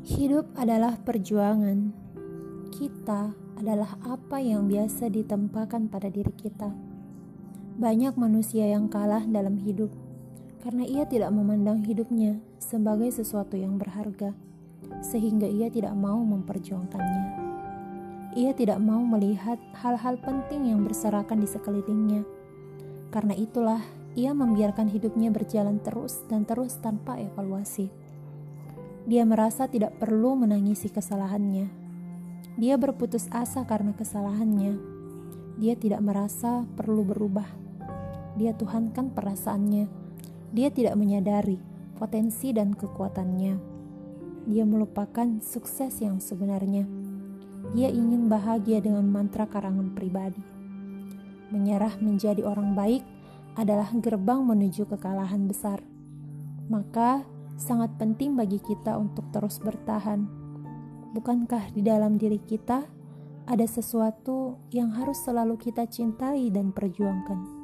Hidup adalah perjuangan. Kita adalah apa yang biasa ditempahkan pada diri kita. Banyak manusia yang kalah dalam hidup karena ia tidak memandang hidupnya sebagai sesuatu yang berharga, sehingga ia tidak mau memperjuangkannya. Ia tidak mau melihat hal-hal penting yang berserakan di sekelilingnya. Karena itulah ia membiarkan hidupnya berjalan terus dan terus tanpa evaluasi. Dia merasa tidak perlu menangisi kesalahannya. Dia berputus asa karena kesalahannya. Dia tidak merasa perlu berubah. Dia tuhankan perasaannya. Dia tidak menyadari potensi dan kekuatannya. Dia melupakan sukses yang sebenarnya. Dia ingin bahagia dengan mantra karangan pribadi. Menyerah menjadi orang baik adalah gerbang menuju kekalahan besar. Maka, sangat penting bagi kita untuk terus bertahan. Bukankah di dalam diri kita ada sesuatu yang harus selalu kita cintai dan perjuangkan?